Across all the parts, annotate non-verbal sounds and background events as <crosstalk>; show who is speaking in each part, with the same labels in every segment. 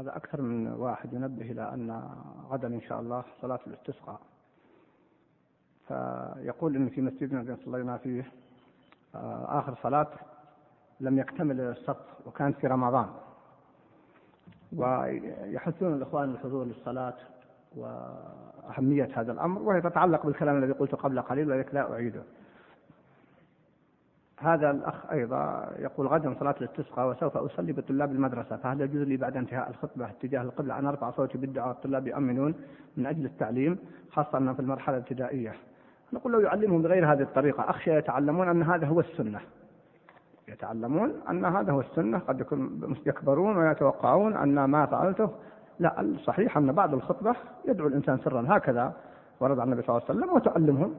Speaker 1: هذا أكثر من واحد ينبه إلى أن غدا إن شاء الله صلاة الاستسقاء. فيقول إن في مسجدنا الذي صلينا فيه آه، آخر صلاة لم يكتمل الصف وكانت في رمضان. ويحثون الإخوان الحضور للصلاة وأهمية هذا الأمر وهي تتعلق بالكلام الذي قلته قبل قليل ولذلك لا أعيده. هذا الأخ أيضا يقول غدا صلاة الاستسقاء وسوف أصلي بطلاب المدرسة فهل يجوز لي بعد انتهاء الخطبة اتجاه القبلة؟ أن أرفع صوتي بالدعاء الطلاب يؤمنون من أجل التعليم خاصة في المرحلة الابتدائية. نقول لو يعلمهم بغير هذه الطريقة أخشى يتعلمون أن هذا هو السنة. يتعلمون أن هذا هو السنة قد يكون يكبرون ويتوقعون أن ما فعلته لا الصحيح أن بعد الخطبة يدعو الإنسان سرا هكذا ورد عن النبي صلى الله عليه وسلم وتعلمهم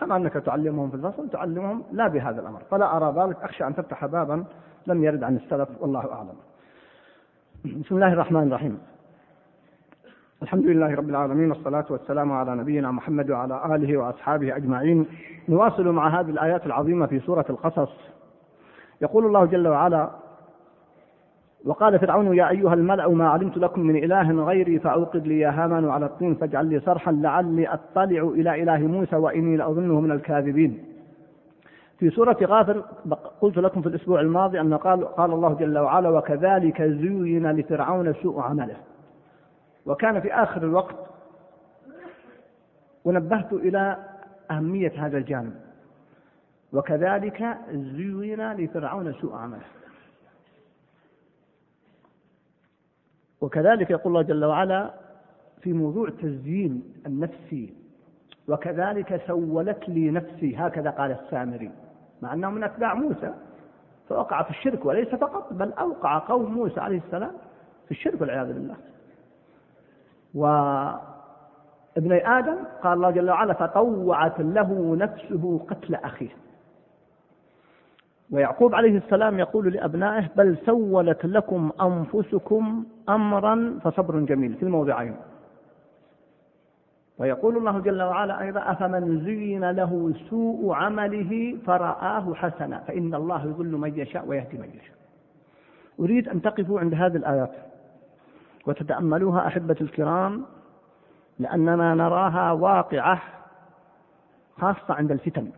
Speaker 1: كما أنك تعلمهم في الفصل تعلمهم لا بهذا الأمر. فلا أرى ذلك أخشى أن تفتح بابا لم يرد عن السلف والله أعلم. بسم الله الرحمن الرحيم. الحمد لله رب العالمين والصلاة والسلام على نبينا محمد وعلى آله وأصحابه أجمعين. نواصل مع هذه الآيات العظيمة في سورة القصص. يقول الله جل وعلا وقال فرعون يا أيها الملأ ما علمت لكم من إله غيري فأوقد لي يا هامان على الطين فاجعل لي صرحا لعلي أطلع إلى إله موسى وإني لأظنه من الكاذبين. في سورة غافر قلت لكم في الأسبوع الماضي أن قال, قال الله جل وعلا وكذلك زين لفرعون سوء عمله. وكان في آخر الوقت ونبهت إلى أهمية هذا الجانب. وكذلك زين لفرعون سوء عمله. وكذلك يقول الله جل وعلا في موضوع تزيين النفسي وكذلك سولت لي نفسي هكذا قال السامري مع أنه من أتباع موسى فوقع في الشرك وليس فقط بل أوقع قوم موسى عليه السلام في الشرك والعياذ بالله. وابني آدم قال الله جل وعلا فطوعت له نفسه قتل أخيه. ويعقوب عليه السلام يقول لأبنائه بل سولت لكم أنفسكم أمرا فصبر جميل في الموضعين. ويقول الله جل وعلا أيضا أفمن زين له سوء عمله فرآه حسنا فإن الله يضل من يشاء ويهدي من يشاء. أريد أن تقفوا عند هذه الآيات وتتأملوها أحبة الكرام لأننا نراها واقعة خاصة عند الفتن.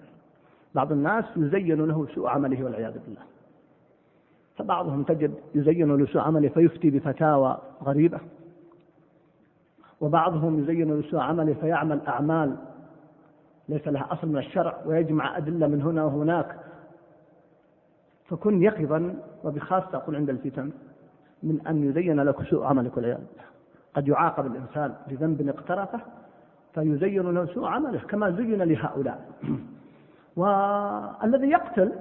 Speaker 1: بعض الناس يزين له سوء عمله والعياذ بالله. فبعضهم تجد يزين له سوء عمله فيفتي بفتاوى غريبة. وبعضهم يزين له سوء عمله فيعمل أعمال ليس لها أصل من الشرع ويجمع أدلة من هنا وهناك. فكن يقظا وبخاصة أقول عند الفتن من أن يزين لك سوء عملك والعياذ بالله. قد يعاقب الإنسان بذنب اقترفه فيزين له سوء عمله كما زين لهؤلاء. <clears throat> والذي يقتل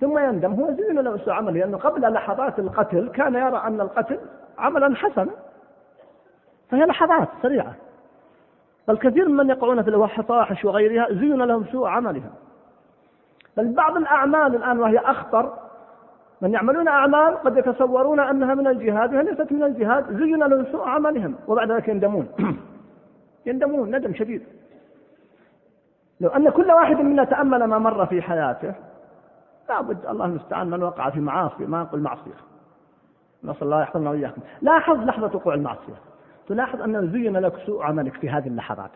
Speaker 1: ثم يندم. هو زين له سوء عمله لأنه قبل لحظات القتل كان يرى أن القتل عملا حسنا. فهي لحظات سريعة. بل كثير من يقعون في الفواحش وغيرها زين لهم سوء عملها بل بعض الأعمال الآن وهي أخطر. من يعملون أعمال قد يتصورون أنها من الجهاد وهي ليست من الجهاد. زين لهم سوء عملهم وبعد ذلك يندمون. <clears throat> يندمون ندم شديد. لو أن كل واحد منا تأمل ما مر في حياته لابد الله المستعان من وقع في معاصي ما نقول معصية. نسأل الله يحفظنا وإياكم. لاحظ لحظة وقوع المعصية. تلاحظ أنه زين لك سوء عملك في هذه اللحظات.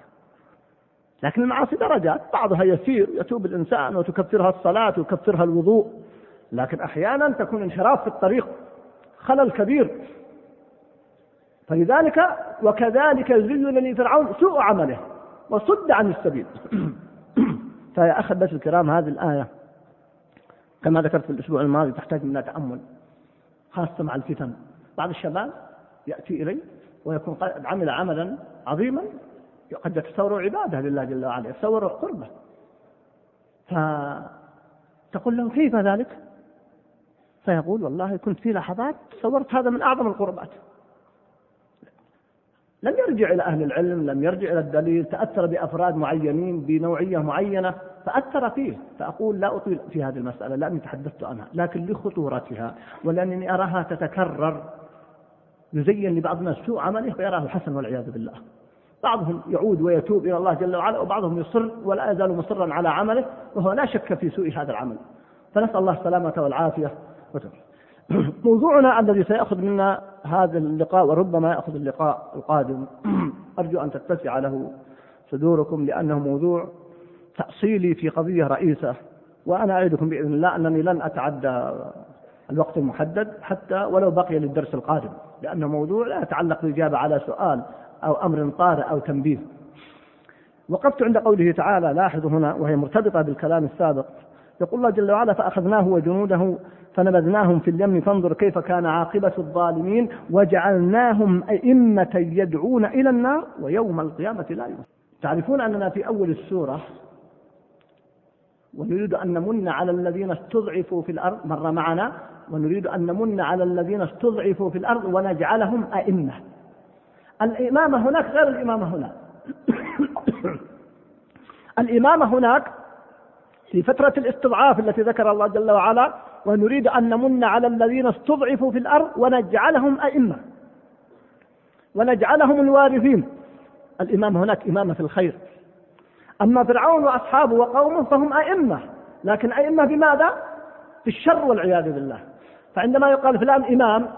Speaker 1: لكن المعاصي درجات بعضها يسير يتوب الإنسان وتكفرها الصلاة ويكفرها الوضوء. لكن أحيانا تكون انحراف في الطريق خلل كبير. فلذلك وكذلك زين لفرعون سوء عمله وصد عن السبيل. <clears throat> فيا أحبة الكرام هذه الآية. كما ذكرت في الأسبوع الماضي تحتاج منها تأمل خاصة مع الفتن. بعض الشباب يأتي إلي ويكون قد عمل عملا عظيما قد يتصور عبادة لله جل وعلا يتصور قربة. فتقول له كيف ذلك؟ فيقول والله كنت في لحظات تصورت هذا من أعظم القربات. لم يرجع إلى أهل العلم لم يرجع إلى الدليل تأثر بأفراد معينين بنوعية معينة فأثر فيه. فأقول لا أطيل في هذه المسألة لأني تحدثت عنها لكن لخطورتها ولأنني أراها تتكرر. يزين لبعض الناس سوء عمله فيراه حسن والعياذ بالله. بعضهم يعود ويتوب إلى الله جل وعلا وبعضهم يصر ولا يزال مصرا على عمله وهو لا شك في سوء هذا العمل. فنسأل الله السلامة والعافية. <coughs>
Speaker 2: موضوعنا الذي سيأخذ منا هذا اللقاء وربما يأخذ اللقاء القادم. <coughs> أرجو أن تتسع له صدوركم لأنه موضوع تأصيلي في قضية رئيسة وأنا أعدكم بإذن الله أنني لن أتعدى الوقت المحدد حتى ولو بقي للدرس القادم لأنه موضوع لا يتعلق بالإجابة على سؤال أو أمر طارئ أو تنبيه. وقفت عند قوله تعالى لاحظوا هنا وهي مرتبطة بالكلام السابق يقول الله جل وعلا فأخذناه وجنوده فنبذناهم في اليم فانظر كيف كان عاقبة الظالمين وجعلناهم أئمة يدعون إلى النار ويوم القيامة لا ينصر تعرفون أننا في أول السورة ونريد أن نمن على الذين استضعفوا في الأرض مر معنا ونريد أن نمن على الذين استضعفوا في الأرض ونجعلهم أئمة. الإمامة هناك غير الإمامة هنا. <coughs> الإمامة هناك في فترة الاستضعاف التي ذكر الله جل وعلا ونريد أن نمن على الذين استضعفوا في الأرض ونجعلهم أئمة. ونجعلهم الوارثين. الإمام هناك إمامة في الخير. أما فرعون وأصحابه وقومه فهم أئمة. لكن أئمة بماذا؟ في الشر والعياذ بالله. فعندما يقال فلان إمام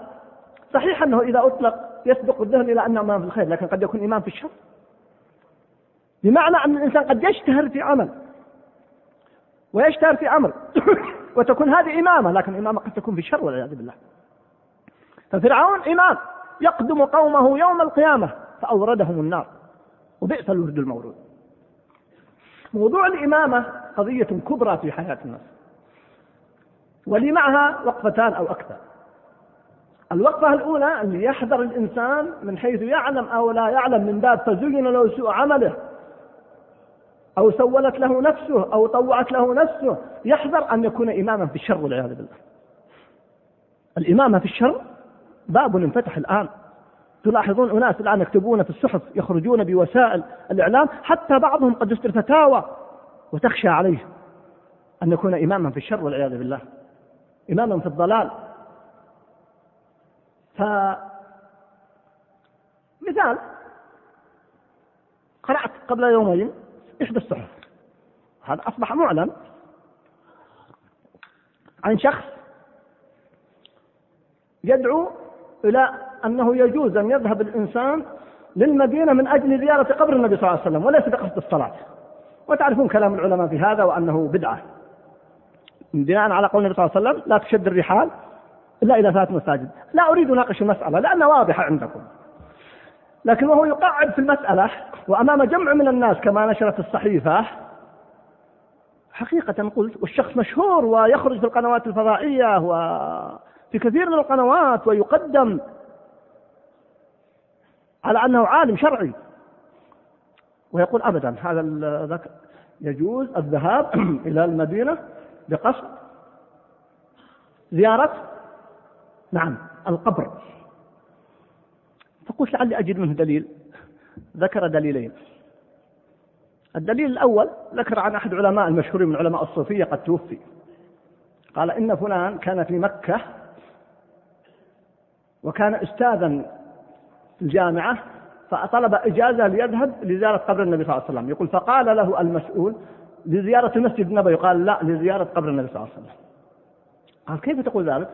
Speaker 2: صحيح أنه إذا أطلق يسبق الذهن إلى أنه إمام في الخير لكن قد يكون إمام في الشر. بمعنى أن الإنسان قد يشتهر في عمل. ويشتهر في أمر؟ <coughs> وتكون هذه إمامة لكن إمامة قد تكون في الشر والعياذ بالله. ففرعون إمام يقدم قومه يوم القيامة فأوردهم النار. وبئس الورد المورود. موضوع الإمامة قضية كبرى في حياة الناس. ولي معها وقفتان أو أكثر. الوقفة الأولى أن يحذر الإنسان من حيث يعلم أو لا يعلم من باب فزين له سوء عمله. أو سولت له نفسه أو طوعت له نفسه يحذر أن يكون إماما في الشر والعياذ بالله. الإمامة في الشر باب انفتح الآن. تلاحظون أناس الآن يكتبون في الصحف يخرجون بوسائل الإعلام حتى بعضهم قد يصدر فتاوى وتخشى عليه أن يكون إماما في الشر والعياذ بالله إماما في الضلال. ف مثال قرأت قبل يومين إحدى الصحف هذا أصبح معلن عن شخص يدعو إلى أنه يجوز أن يذهب الإنسان للمدينة من أجل زيارة قبر النبي صلى الله عليه وسلم وليس بقصد الصلاة. وتعرفون كلام العلماء في هذا وأنه بدعة. بناء على قول النبي صلى الله عليه وسلم لا تشد الرحال إلا إلى ثلاث مساجد. لا أريد أناقش المسألة لأنها واضحة عندكم. لكن وهو يقعد في المسألة وأمام جمع من الناس كما نشرت الصحيفة حقيقة قلت والشخص مشهور ويخرج في القنوات الفضائية وفي كثير من القنوات ويقدم على أنه عالم شرعي. ويقول أبدا هذا يجوز الذهاب <clears throat> إلى المدينة بقصد زيارة نعم القبر. فقلت لعلي أجد منه دليل. ذكر دليلين. الدليل الأول ذكر عن أحد علماء المشهورين من علماء الصوفية قد توفي. قال إن فلان كان في مكة وكان أستاذا في الجامعة فطلب إجازة ليذهب لزيارة قبر النبي صلى الله عليه وسلم. يقول فقال له المسؤول لزيارة المسجد النبوي. قال لا لزيارة قبر النبي صلى الله عليه وسلم. قال كيف تقول ذلك؟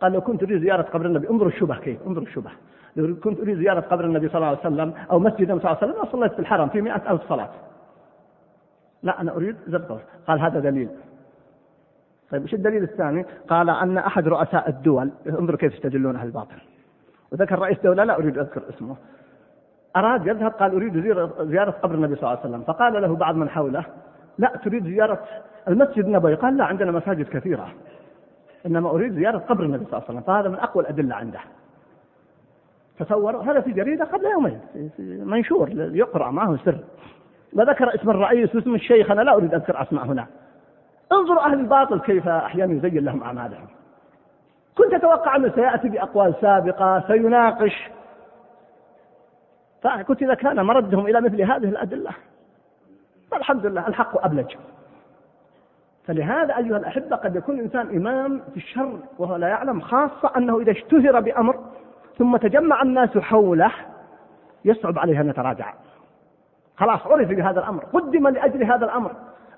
Speaker 2: قال لو كنت أريد زيارة قبر النبي انظر الشبه كيف؟ انظر الشبه. كنت أريد زيارة قبر النبي صلى الله عليه وسلم أو مسجد النبي صلى الله عليه وسلم صليت في الحرم في مئة ألف صلاة. لا أنا أريد زيارة قال هذا دليل. طيب إيش الدليل الثاني؟ قال أن أحد رؤساء الدول انظروا كيف يستدلون أهل الباطل وذكر رئيس دولة لا أريد أذكر اسمه. أراد يذهب قال أريد زيارة قبر النبي صلى الله عليه وسلم. فقال له بعض من حوله لا تريد زيارة المسجد النبوي. قال لا عندنا مساجد كثيرة. إنما أريد زيارة قبر النبي صلى الله عليه وسلم. فهذا من أقوى الأدلة عنده. تصور هذا في جريدة قبل يومين منشور يقرأ ما هو سر. وذكر اسم الرئيس واسم الشيخ أنا لا أريد أذكر أسماء هنا. انظروا أهل الباطل كيف أحيانا يزين لهم أعمالهم. كنت أتوقع أنه سيأتي بأقوال سابقة سيناقش. فقلت إذا كان مردهم إلى مثل هذه الأدلة فالحمد لله الحق أبلج. فلهذا أيها الأحبة قد يكون الإنسان إمام في الشر وهو لا يعلم خاصة أنه إذا اشتهر بأمر ثم تجمع الناس حوله يصعب عليه أن يتراجع. خلاص عرف بهذا الأمر قدم لأجل هذا الأمر.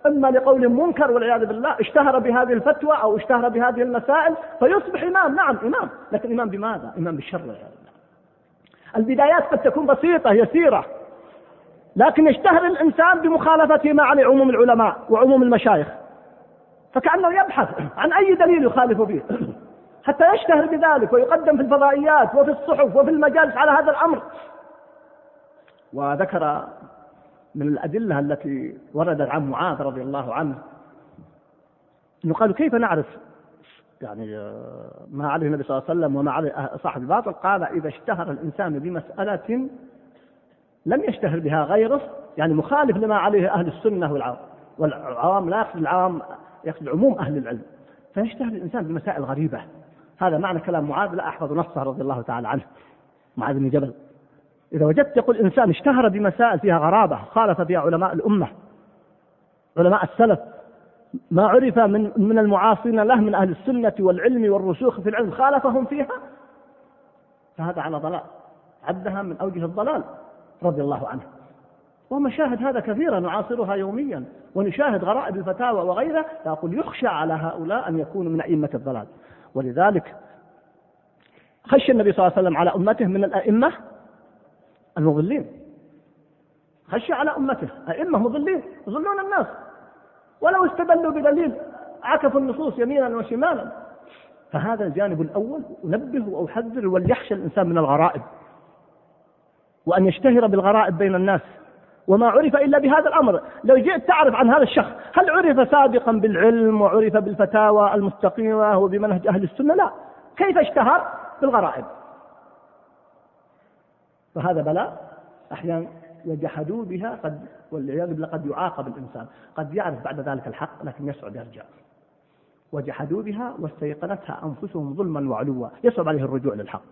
Speaker 2: إما لقول منكر والعياذ بالله اشتهر بهذه الفتوى أو اشتهر بهذه المسائل فيصبح إمام. نعم إمام. لكن إمام بماذا؟ إمام بالشر والعياذ بالله. البدايات قد تكون بسيطة يسيرة. لكن يشتهر الإنسان بمخالفة ما عليه عموم العلماء وعموم المشايخ. فكأنه يبحث عن أي دليل يخالف به حتى يشتهر بذلك ويقدم في الفضائيات وفي الصحف وفي المجالس على هذا الأمر. وذكر من الأدلة التي وردت عن معاذ رضي الله عنه أنه قالوا كيف نعرف يعني آه، ما عليه النبي صلى الله عليه وسلم وما عليه صاحب الباطل؟ قال إذا اشتهر الإنسان بمسألة لم يشتهر بها غيره يعني مخالف لما عليه أهل السنة والعوام والعوام لا يقصد العوام يقصد عموم أهل العلم فيشتهر الإنسان بمسائل غريبة. هذا معنى كلام معاذ لا أحفظ نصه رضي الله تعالى عنه. معاذ بن جبل. إذا وجدت يقول إنسان اشتهر بمسائل فيها غرابة خالف فيها علماء الأمة علماء السلف ما عرف من من المعاصرين له من أهل السنة والعلم والرسوخ في العلم خالفهم فيها. فهذا على ضلال. عدها من أوجه الضلال رضي الله عنه. ومشاهد هذا كثيرا نعاصرها يوميا ونشاهد غرائب الفتاوى وغيرها فأقول يخشى على هؤلاء أن يكونوا من أئمة الضلال. ولذلك خشي النبي صلى الله عليه وسلم على أمته من الأئمة المضلين. خشي على أمته أئمة مضلين يضلون الناس. ولو استدلوا بدليل عكفوا النصوص يمينا وشمالا. فهذا الجانب الأول أنبه وأحذر وليخشى الإنسان من الغرائب. وأن يشتهر بالغرائب بين الناس. وما عرف إلا بهذا الأمر. لو جئت تعرف عن هذا الشخص هل عرف سابقا بالعلم وعرف بالفتاوى المستقيمة وبمنهج أهل السنة؟ لا. كيف اشتهر؟ بالغرائب. فهذا بلاء أحيانا وجحدوا بها قد والعياذ بالله قد يعاقب الإنسان. قد يعرف بعد ذلك الحق لكن يسعد يرجع. وجحدوا بها واستيقنتها أنفسهم ظلما وعلوا. يصعب عليه الرجوع للحق.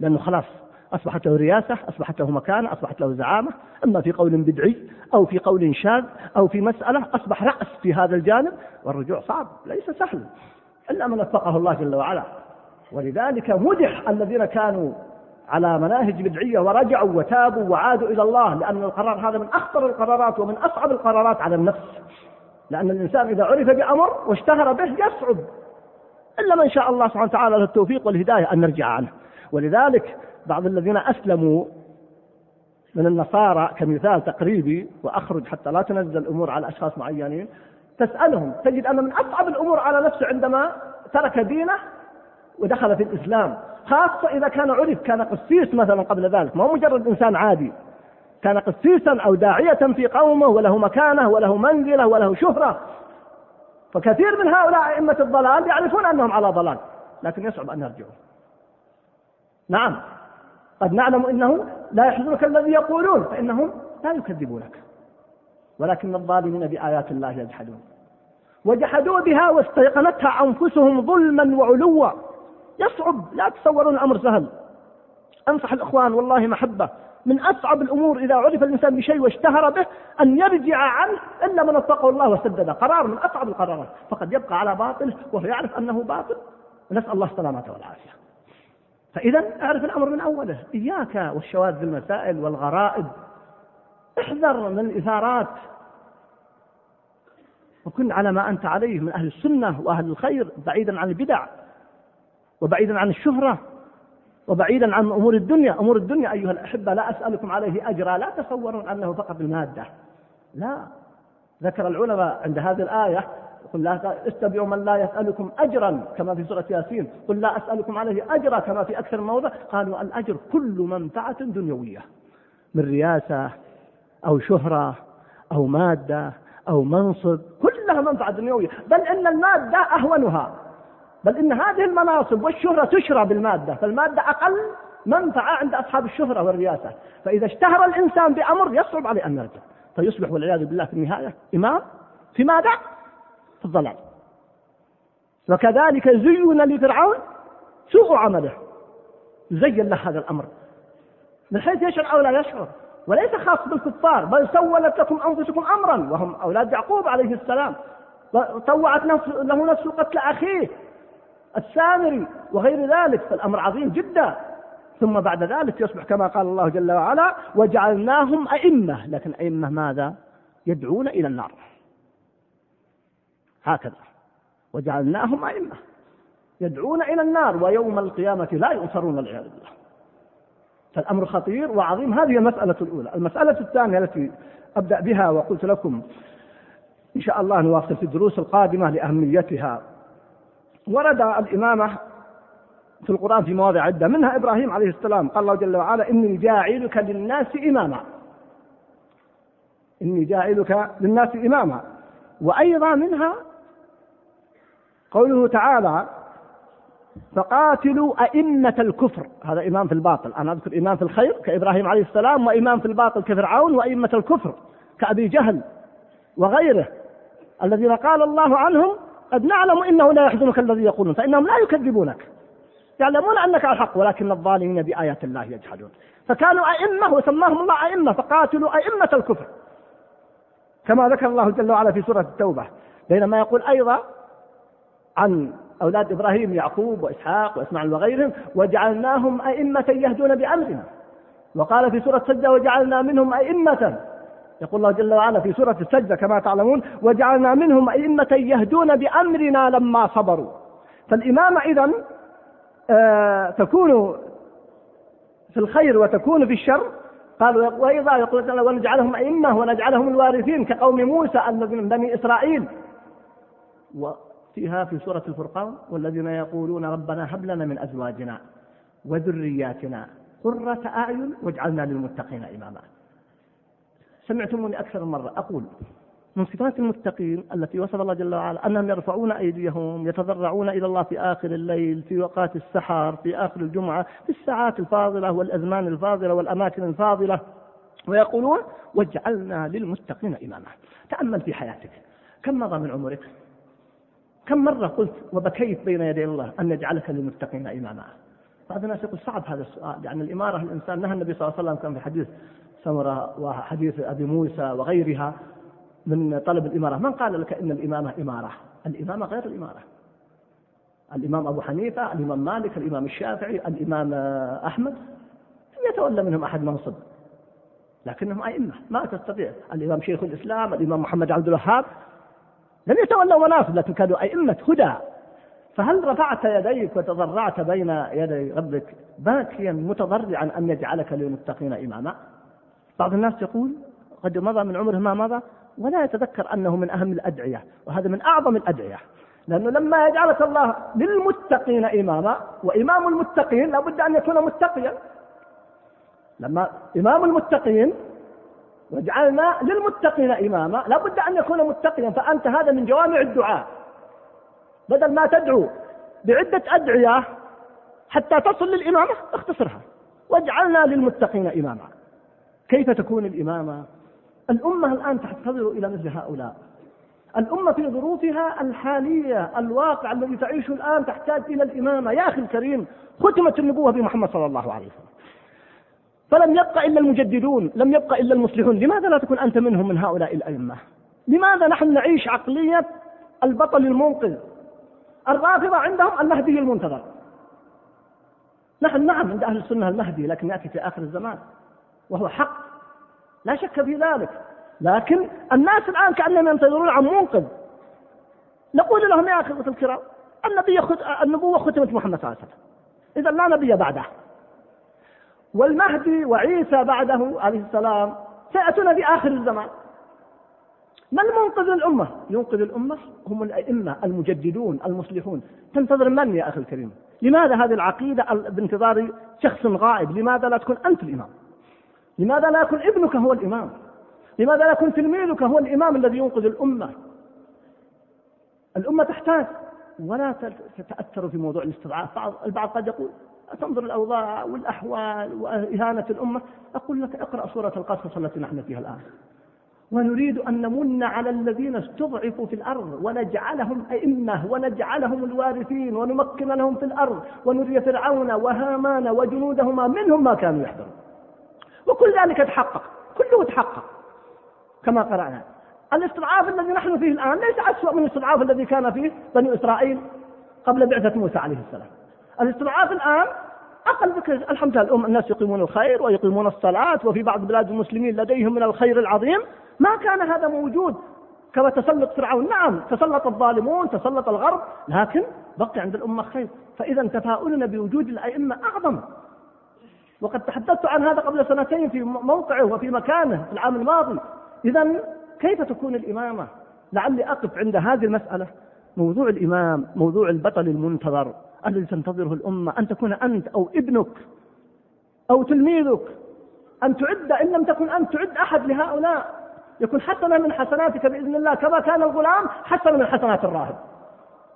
Speaker 2: لأنه خلاص أصبحت له رياسة أصبحت له مكانة أصبحت له زعامة. إما في قول بدعي أو في قول شاذ أو في مسألة أصبح رأس في هذا الجانب والرجوع صعب ليس سهل. إلا من وفقه الله جل وعلا. ولذلك مدح الذين كانوا على مناهج بدعية ورجعوا وتابوا وعادوا إلى الله لأن القرار هذا من أخطر القرارات ومن أصعب القرارات على النفس. لأن الإنسان إذا عرف بأمر واشتهر به يصعب. إلا من شاء الله سبحانه وتعالى التوفيق والهداية أن نرجع عنه. ولذلك بعض الذين أسلموا من النصارى كمثال تقريبي وأخرج حتى لا تنزل الأمور على أشخاص معينين تسألهم تجد أن من أصعب الأمور على نفسه عندما ترك دينه ودخل في الإسلام خاصة إذا كان عرف كان قسيس مثلا قبل ذلك ما هو مجرد إنسان عادي كان قسيسا أو داعية في قومه وله مكانة وله منزلة وله شهرة. فكثير من هؤلاء أئمة الضلال يعرفون أنهم على ضلال لكن يصعب أن يرجعوا. نعم. قد نعلم انه لا يحزنك الذي يقولون فإنهم لا يكذبونك. ولكن الظالمين بآيات الله يجحدون. وجحدوا بها واستيقنتها أنفسهم ظلما وعلوا. يصعب لا تتصورون الأمر سهل. أنصح الإخوان والله محبة من أصعب الأمور إذا عرف الإنسان بشيء واشتهر به أن يرجع عنه إلا من وفقه الله وسدد قرار من أصعب القرارات. فقد يبقى على باطله وهو يعرف أنه باطل. نسال الله السلامة والعافية. فإذا أعرف الأمر من أوله. إياك والشواذ المسائل والغرائب. احذر من الإثارات. وكن على ما أنت عليه من أهل السنة وأهل الخير بعيدا عن البدع وبعيدا عن الشهرة وبعيدا عن أمور الدنيا. أمور الدنيا أيها الأحبة لا أسألكم عليه أجرا. لا تصورون أنه فقط المادة لا. ذكر العلماء عند هذه الآية قل لا اتبعوا من لا يسألكم أجرا كما في سورة ياسين. قل لا أسألكم عليه أجرا كما في أكثر موضع. قالوا الأجر كل منفعة دنيوية. من رياسة أو شهرة أو مادة أو منصب كلها منفعة دنيوية. بل إن المادة أهونها. بل إن هذه المناصب والشهرة تشرى بالمادة. فالمادة أقل منفعة عند أصحاب الشهرة والرياسة. فإذا اشتهر الإنسان بأمر يصعب عليه أن يرجع. فيصبح والعياذ بالله في النهاية إمام في ماذا؟ في الضلال. وكذلك زين لفرعون سوء عمله. زين له هذا الأمر. من حيث يشعر أو لا يشعر وليس خاص بالكفار بل سولت لكم أنفسكم أمرا وهم أولاد يعقوب عليه السلام. طوعت نفس له نفس قتل أخيه السامري وغير ذلك. فالأمر عظيم جدا. ثم بعد ذلك يصبح كما قال الله جل وعلا وجعلناهم أئمة. لكن أئمة ماذا؟ يدعون إلى النار. هكذا. وجعلناهم أئمة يدعون إلى النار ويوم القيامة لا ينصرون والعياذ بالله. فالأمر خطير وعظيم. هذه المسألة الأولى. المسألة الثانية التي أبدأ بها وقلت لكم إن شاء الله نواصل في الدروس القادمة لأهميتها. ورد الإمامة في القرآن في مواضع عدة منها إبراهيم عليه السلام قال الله جل وعلا إني جاعلك للناس إماما. إني جاعلك للناس إماما. وأيضا منها قوله تعالى فقاتلوا أئمة الكفر. هذا إمام في الباطل. أنا أذكر إمام في الخير كإبراهيم عليه السلام وإمام في الباطل كفرعون وأئمة الكفر كأبي جهل وغيره. الذين قال الله عنهم قد نعلم إنه لا يحزنك الذي يقولون فإنهم لا يكذبونك. يعلمون أنك على الحق ولكن الظالمين بآيات الله يجحدون. فكانوا أئمة وسماهم الله أئمة فقاتلوا أئمة الكفر. كما ذكر الله جل وعلا في سورة التوبة بينما يقول أيضا عن أولاد إبراهيم يعقوب وإسحاق وإسماعيل وغيرهم وجعلناهم أئمة يهدون بأمرنا. وقال في سورة السجدة وجعلنا منهم أئمة. يقول الله جل وعلا في سورة السجدة كما تعلمون وجعلنا منهم أئمة يهدون بأمرنا لما صبروا. فالإمامة إذا آه تكون في الخير وتكون في الشر. قالوا وإذا يقول ونجعلهم أئمة ونجعلهم الوارثين كقوم موسى الذين من بني إسرائيل. وفيها في سورة الفرقان والذين يقولون ربنا هب لنا من أزواجنا وذرياتنا قرة أعين واجعلنا للمتقين إماما. سمعتموني أكثر من مرة. أقول من صفات المتقين التي وصف الله جل وعلا أنهم يرفعون أيديهم يتضرعون إلى الله في آخر الليل في وقات السحر في آخر الجمعة في الساعات الفاضلة والأزمان الفاضلة والأماكن الفاضلة ويقولون واجعلنا للمتقين إماما. تأمل في حياتك. كم مضى من عمرك؟ كم مرة قلت وبكيت بين يدي الله أن يجعلك للمتقين إماما. بعض الناس يقول صعب هذا السؤال يعني الإمارة الإنسان نهى النبي صلى الله عليه وسلم كان في حديث سمرة وحديث أبي موسى وغيرها من طلب الإمارة. من قال لك إن الإمامة إمارة؟ الإمامة غير الإمارة. الإمام أبو حنيفة الإمام مالك الإمام الشافعي الإمام أحمد لم يتولى منهم أحد منصب. لكنهم أئمة ما تستطيع. الإمام شيخ الإسلام الإمام محمد عبد الوهاب لم يتولوا مناصب لكن كانوا أئمة هدى. فهل رفعت يديك وتضرعت بين يدي ربك باكيا متضرعا أن يجعلك للمتقين إماما؟ بعض الناس يقول قد مضى من عمره ما مضى ولا يتذكر أنه من أهم الأدعية وهذا من أعظم الأدعية. لأنه لما يجعلك الله للمتقين إماما وإمام المتقين لابد أن يكون متقيا. لما إمام المتقين وجعلنا للمتقين إماما. لابد أن يكون متقيا فأنت هذا من جوامع الدعاء. بدل ما تدعو بعدة أدعية حتى تصل للإمامة اختصرها. واجعلنا للمتقين إماما. كيف تكون الإمامة؟ الأمة الآن تحتضر إلى مثل هؤلاء. الأمة في ظروفها الحالية الواقع الذي تعيشه الآن تحتاج إلى الإمامة. يا أخي الكريم ختمت النبوة بمحمد صلى الله عليه وسلم. فلم يبق إلا المجددون لم يبق إلا المصلحون. لماذا لا تكون أنت منهم من هؤلاء الأئمة؟ لماذا نحن نعيش عقلية البطل المنقذ؟ الرافضة عندهم المهدي المنتظر. نحن نعم عند أهل السنة المهدي لكن يأتي في آخر الزمان وهو حق. لا شك في ذلك. لكن الناس الآن كأنهم ينتظرون عن منقذ. نقول لهم يا أخوة الكرام النبي النبوة ختمت محمد صلى الله عليه وسلم. إذا لا نبي بعده. والمهدي وعيسى بعده عليه السلام سيأتون في آخر الزمان من المنقذ الأمة؟ ينقذ الأمة هم الأئمة المجددون المصلحون تنتظر من يا أخي الكريم؟ لماذا هذه العقيدة بانتظار شخص غائب؟ لماذا لا تكون أنت الإمام؟ لماذا لا يكون ابنك هو الإمام لماذا لا يكون تلميذك هو الإمام الذي ينقذ الأمة الأمة تحتاج ولا تتأثر في موضوع الاستضعاف بعض البعض قد يقول تنظر الأوضاع والأحوال وإهانة الأمة؟ أقول لك اقرأ سورة القصص التي نحن فيها الآن. ونريد أن نمن على الذين استضعفوا في الأرض ونجعلهم أئمة ونجعلهم الوارثين ونمكن لهم في الأرض ونري فرعون وهامان وجنودهما منهم ما كانوا يحذرون. وكل ذلك تحقق كله تحقق. كما قرأنا. الاستضعاف الذي نحن فيه الآن ليس أسوأ من الاستضعاف الذي كان فيه بني إسرائيل قبل بعثة موسى عليه السلام. الاستضعاف الآن أقل ذكر الحمد لله الناس يقيمون الخير ويقيمون الصلاة وفي بعض بلاد المسلمين لديهم من الخير العظيم. ما كان هذا موجود كما تسلط فرعون. نعم تسلط الظالمون تسلط الغرب لكن بقي عند الأمة خير. فإذا تفاؤلنا بوجود الأئمة أعظم. وقد تحدثت عن هذا قبل سنتين في موقعه وفي مكانه في العام الماضي. إذا كيف تكون الإمامة؟ لعلي أقف عند هذه المسألة. موضوع الإمام موضوع البطل المنتظر. الذي تنتظره الأمة أن تكون أنت أو ابنك أو تلميذك أن تعد إن لم تكن أنت تعد أحد لهؤلاء. يكون حسنا من حسناتك بإذن الله. كما كان الغلام حسنا من حسنات الراهب.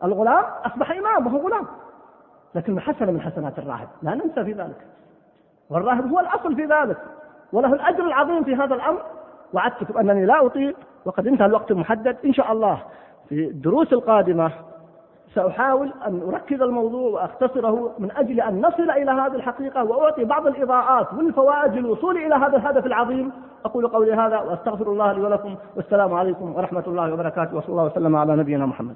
Speaker 2: الغلام أصبح إمام وهو غلام. لكن حسن من حسنات الراهب. لا ننسى في ذلك. والراهب هو الأصل في ذلك. وله الأجر العظيم في هذا الأمر. وعدتكم أنني لا أطيل. وقد انتهى الوقت المحدد. إن شاء الله في الدروس القادمة سأحاول أن أركز الموضوع وأختصره من أجل أن نصل إلى هذه الحقيقة وأعطي بعض الإضاءات والفوائد للوصول إلى هذا الهدف العظيم. أقول قولي هذا وأستغفر الله لي ولكم. والسلام عليكم ورحمة الله وبركاته. وصلى الله وسلم على نبينا محمد.